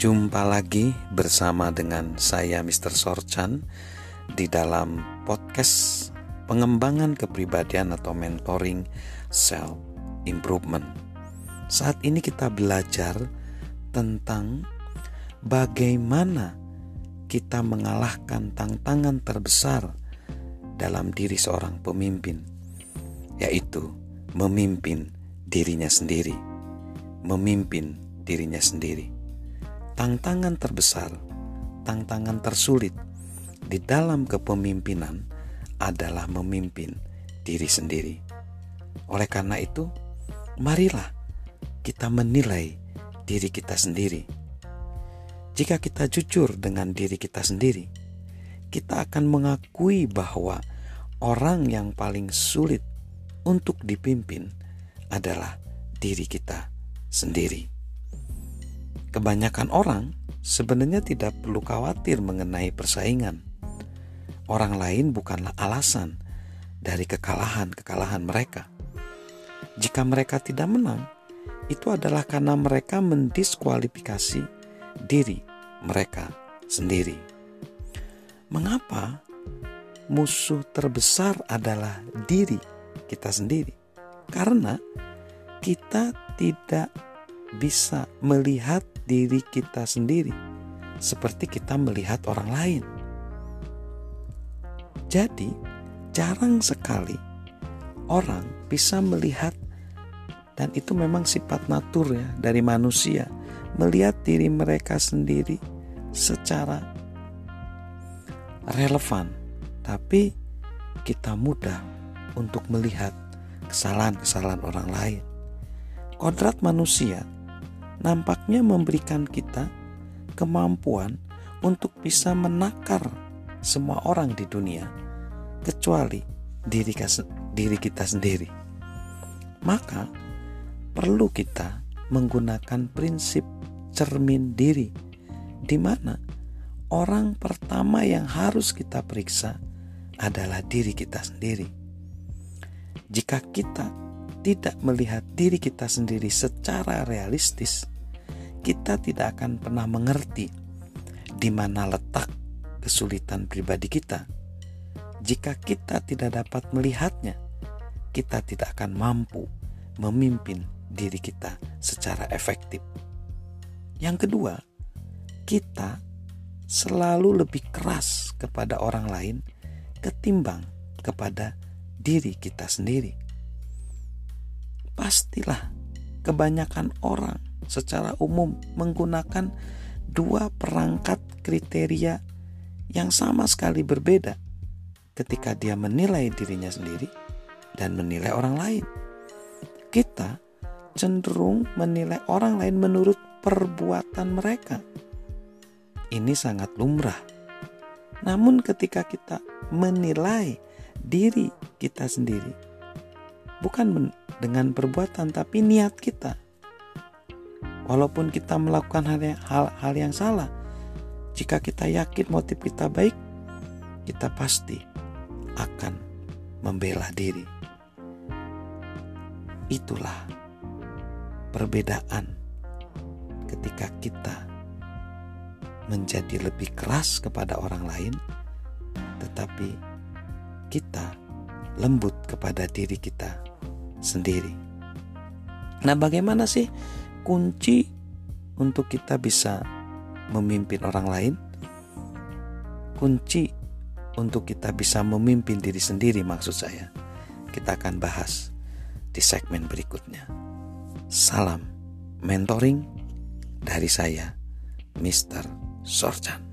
Jumpa lagi bersama dengan saya Mr. Sorchan di dalam podcast pengembangan kepribadian atau mentoring self improvement. Saat ini kita belajar tentang bagaimana kita mengalahkan tantangan terbesar dalam diri seorang pemimpin, yaitu memimpin dirinya sendiri, memimpin dirinya sendiri tantangan terbesar, tantangan tersulit di dalam kepemimpinan adalah memimpin diri sendiri. Oleh karena itu, marilah kita menilai diri kita sendiri. Jika kita jujur dengan diri kita sendiri, kita akan mengakui bahwa orang yang paling sulit untuk dipimpin adalah diri kita sendiri. Kebanyakan orang sebenarnya tidak perlu khawatir mengenai persaingan. Orang lain bukanlah alasan dari kekalahan-kekalahan mereka. Jika mereka tidak menang, itu adalah karena mereka mendiskualifikasi diri mereka sendiri. Mengapa musuh terbesar adalah diri kita sendiri? Karena kita tidak bisa melihat diri kita sendiri seperti kita melihat orang lain. Jadi, jarang sekali orang bisa melihat dan itu memang sifat natur ya dari manusia melihat diri mereka sendiri secara relevan. Tapi kita mudah untuk melihat kesalahan-kesalahan orang lain. Kodrat manusia nampaknya memberikan kita kemampuan untuk bisa menakar semua orang di dunia kecuali diri, diri kita sendiri. Maka perlu kita menggunakan prinsip cermin diri di mana orang pertama yang harus kita periksa adalah diri kita sendiri. Jika kita tidak melihat diri kita sendiri secara realistis, kita tidak akan pernah mengerti di mana letak kesulitan pribadi kita. Jika kita tidak dapat melihatnya, kita tidak akan mampu memimpin diri kita secara efektif. Yang kedua, kita selalu lebih keras kepada orang lain ketimbang kepada diri kita sendiri pastilah kebanyakan orang secara umum menggunakan dua perangkat kriteria yang sama sekali berbeda ketika dia menilai dirinya sendiri dan menilai orang lain. Kita cenderung menilai orang lain menurut perbuatan mereka. Ini sangat lumrah. Namun ketika kita menilai diri kita sendiri, bukan dengan perbuatan tapi niat kita. Walaupun kita melakukan hal yang, hal, hal yang salah, jika kita yakin motif kita baik, kita pasti akan membela diri. Itulah perbedaan ketika kita menjadi lebih keras kepada orang lain, tetapi kita lembut kepada diri kita sendiri. Nah, bagaimana sih kunci untuk kita bisa memimpin orang lain? Kunci untuk kita bisa memimpin diri sendiri maksud saya. Kita akan bahas di segmen berikutnya. Salam mentoring dari saya, Mr. Sorchan.